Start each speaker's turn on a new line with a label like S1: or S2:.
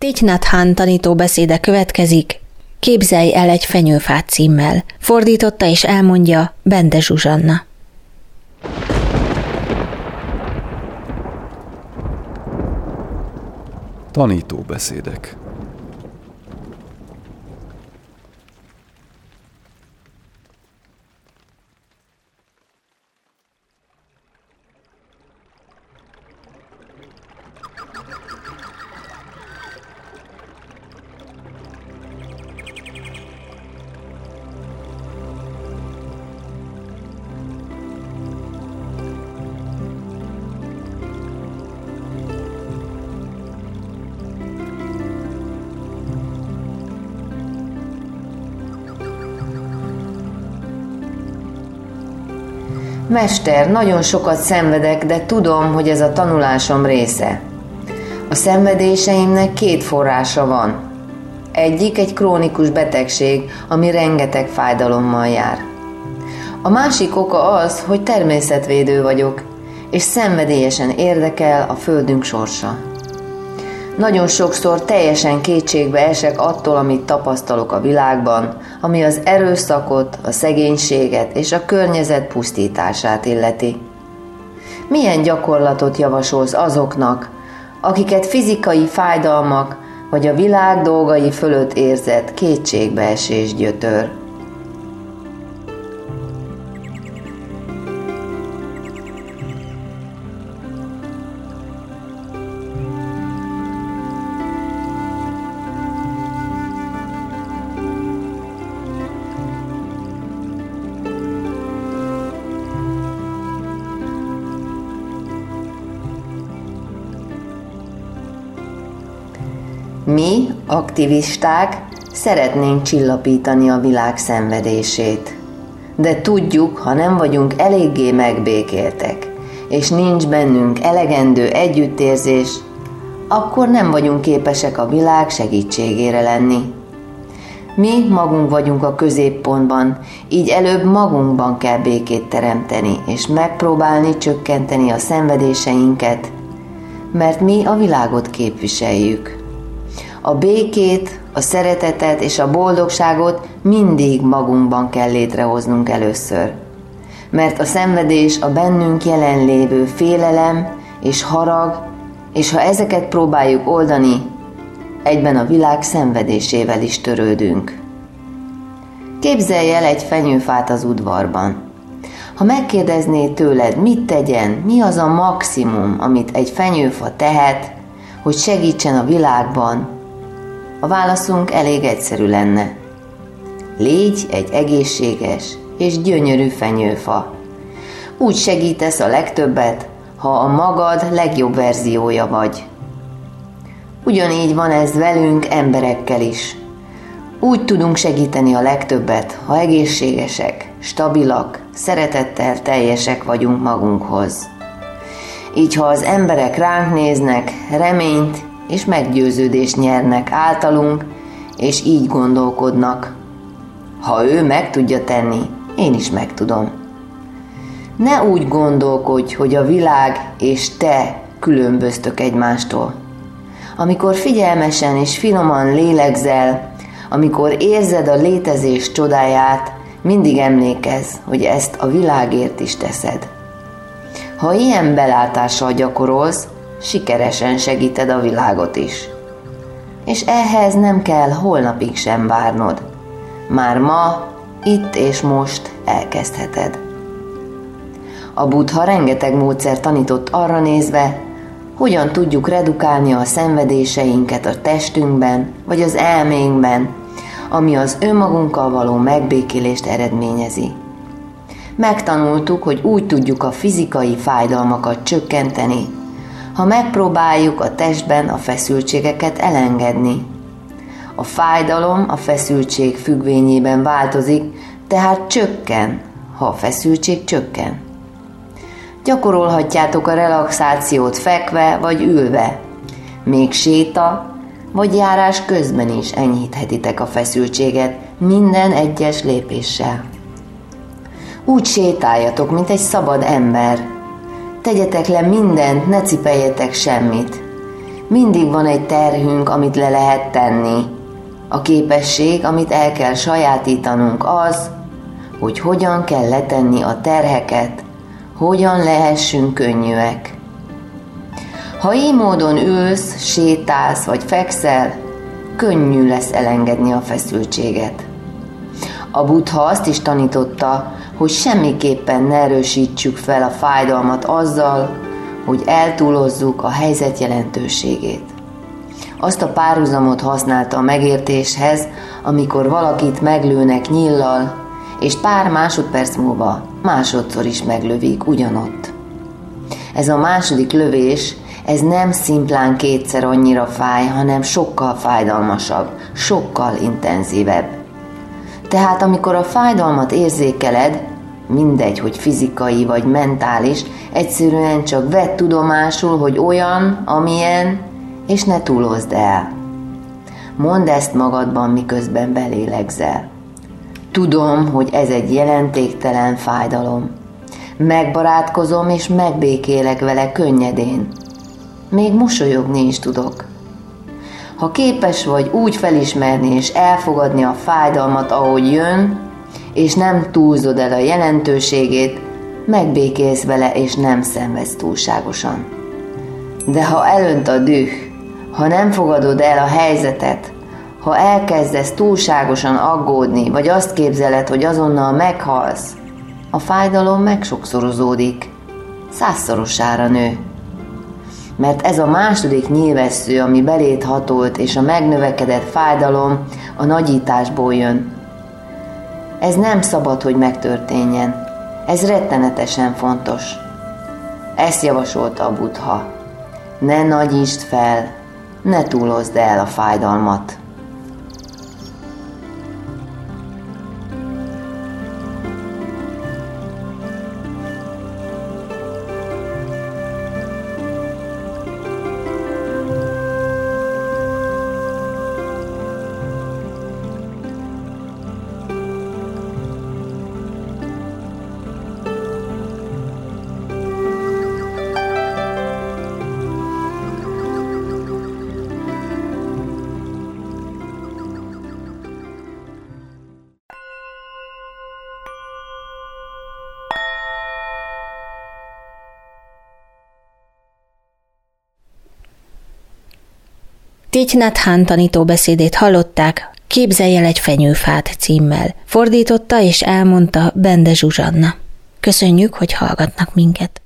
S1: Tichnathan tanító beszéde következik, Képzelj el egy fenyőfát címmel. Fordította és elmondja Bende Zsuzsanna.
S2: Tanítóbeszédek
S3: Mester, nagyon sokat szenvedek, de tudom, hogy ez a tanulásom része. A szenvedéseimnek két forrása van. Egyik egy krónikus betegség, ami rengeteg fájdalommal jár. A másik oka az, hogy természetvédő vagyok, és szenvedélyesen érdekel a földünk sorsa. Nagyon sokszor teljesen kétségbe esek attól, amit tapasztalok a világban, ami az erőszakot, a szegénységet és a környezet pusztítását illeti. Milyen gyakorlatot javasolsz azoknak, akiket fizikai fájdalmak vagy a világ dolgai fölött érzett kétségbeesés gyötör? Mi, aktivisták, szeretnénk csillapítani a világ szenvedését. De tudjuk, ha nem vagyunk eléggé megbékéltek, és nincs bennünk elegendő együttérzés, akkor nem vagyunk képesek a világ segítségére lenni. Mi magunk vagyunk a középpontban, így előbb magunkban kell békét teremteni, és megpróbálni csökkenteni a szenvedéseinket, mert mi a világot képviseljük. A békét, a szeretetet és a boldogságot mindig magunkban kell létrehoznunk először. Mert a szenvedés a bennünk jelenlévő félelem és harag, és ha ezeket próbáljuk oldani, egyben a világ szenvedésével is törődünk. Képzelj el egy fenyőfát az udvarban. Ha megkérdezné tőled, mit tegyen, mi az a maximum, amit egy fenyőfa tehet, hogy segítsen a világban, a válaszunk elég egyszerű lenne. Légy egy egészséges és gyönyörű fenyőfa. Úgy segítesz a legtöbbet, ha a magad legjobb verziója vagy. Ugyanígy van ez velünk emberekkel is. Úgy tudunk segíteni a legtöbbet, ha egészségesek, stabilak, szeretettel teljesek vagyunk magunkhoz. Így ha az emberek ránk néznek, reményt és meggyőződést nyernek általunk, és így gondolkodnak. Ha ő meg tudja tenni, én is meg tudom. Ne úgy gondolkodj, hogy a világ és te különböztök egymástól. Amikor figyelmesen és finoman lélegzel, amikor érzed a létezés csodáját, mindig emlékezz, hogy ezt a világért is teszed. Ha ilyen belátással gyakorolsz, sikeresen segíted a világot is. És ehhez nem kell holnapig sem várnod. Már ma, itt és most elkezdheted. A buddha rengeteg módszer tanított arra nézve, hogyan tudjuk redukálni a szenvedéseinket a testünkben vagy az elménkben, ami az önmagunkkal való megbékélést eredményezi. Megtanultuk, hogy úgy tudjuk a fizikai fájdalmakat csökkenteni, ha megpróbáljuk a testben a feszültségeket elengedni. A fájdalom a feszültség függvényében változik, tehát csökken, ha a feszültség csökken. Gyakorolhatjátok a relaxációt fekve vagy ülve, még séta vagy járás közben is enyhíthetitek a feszültséget minden egyes lépéssel. Úgy sétáljatok, mint egy szabad ember, Tegyetek le mindent, ne cipeljetek semmit. Mindig van egy terhünk, amit le lehet tenni. A képesség, amit el kell sajátítanunk az, hogy hogyan kell letenni a terheket, hogyan lehessünk könnyűek. Ha így módon ülsz, sétálsz vagy fekszel, könnyű lesz elengedni a feszültséget. A buddha azt is tanította, hogy semmiképpen ne erősítsük fel a fájdalmat azzal, hogy eltúlozzuk a helyzet jelentőségét. Azt a párhuzamot használta a megértéshez, amikor valakit meglőnek nyillal, és pár másodperc múlva másodszor is meglövik ugyanott. Ez a második lövés, ez nem szimplán kétszer annyira fáj, hanem sokkal fájdalmasabb, sokkal intenzívebb. Tehát amikor a fájdalmat érzékeled, mindegy, hogy fizikai vagy mentális, egyszerűen csak vedd tudomásul, hogy olyan, amilyen, és ne túlozd el. Mondd ezt magadban, miközben belélegzel. Tudom, hogy ez egy jelentéktelen fájdalom. Megbarátkozom és megbékélek vele könnyedén. Még mosolyogni is tudok. Ha képes vagy úgy felismerni és elfogadni a fájdalmat, ahogy jön, és nem túlzod el a jelentőségét, megbékélsz vele és nem szenvedsz túlságosan. De ha elönt a düh, ha nem fogadod el a helyzetet, ha elkezdesz túlságosan aggódni, vagy azt képzeled, hogy azonnal meghalsz, a fájdalom megsokszorozódik, százszorosára nő. Mert ez a második nyilvessző, ami belét hatolt, és a megnövekedett fájdalom a nagyításból jön. Ez nem szabad, hogy megtörténjen. Ez rettenetesen fontos. Ezt javasolta a Buddha. Ne nagyítsd fel, ne túlozd el a fájdalmat.
S1: Thich Nhat tanító beszédét hallották, Képzelj el egy fenyőfát címmel. Fordította és elmondta Bende Zsuzsanna. Köszönjük, hogy hallgatnak minket.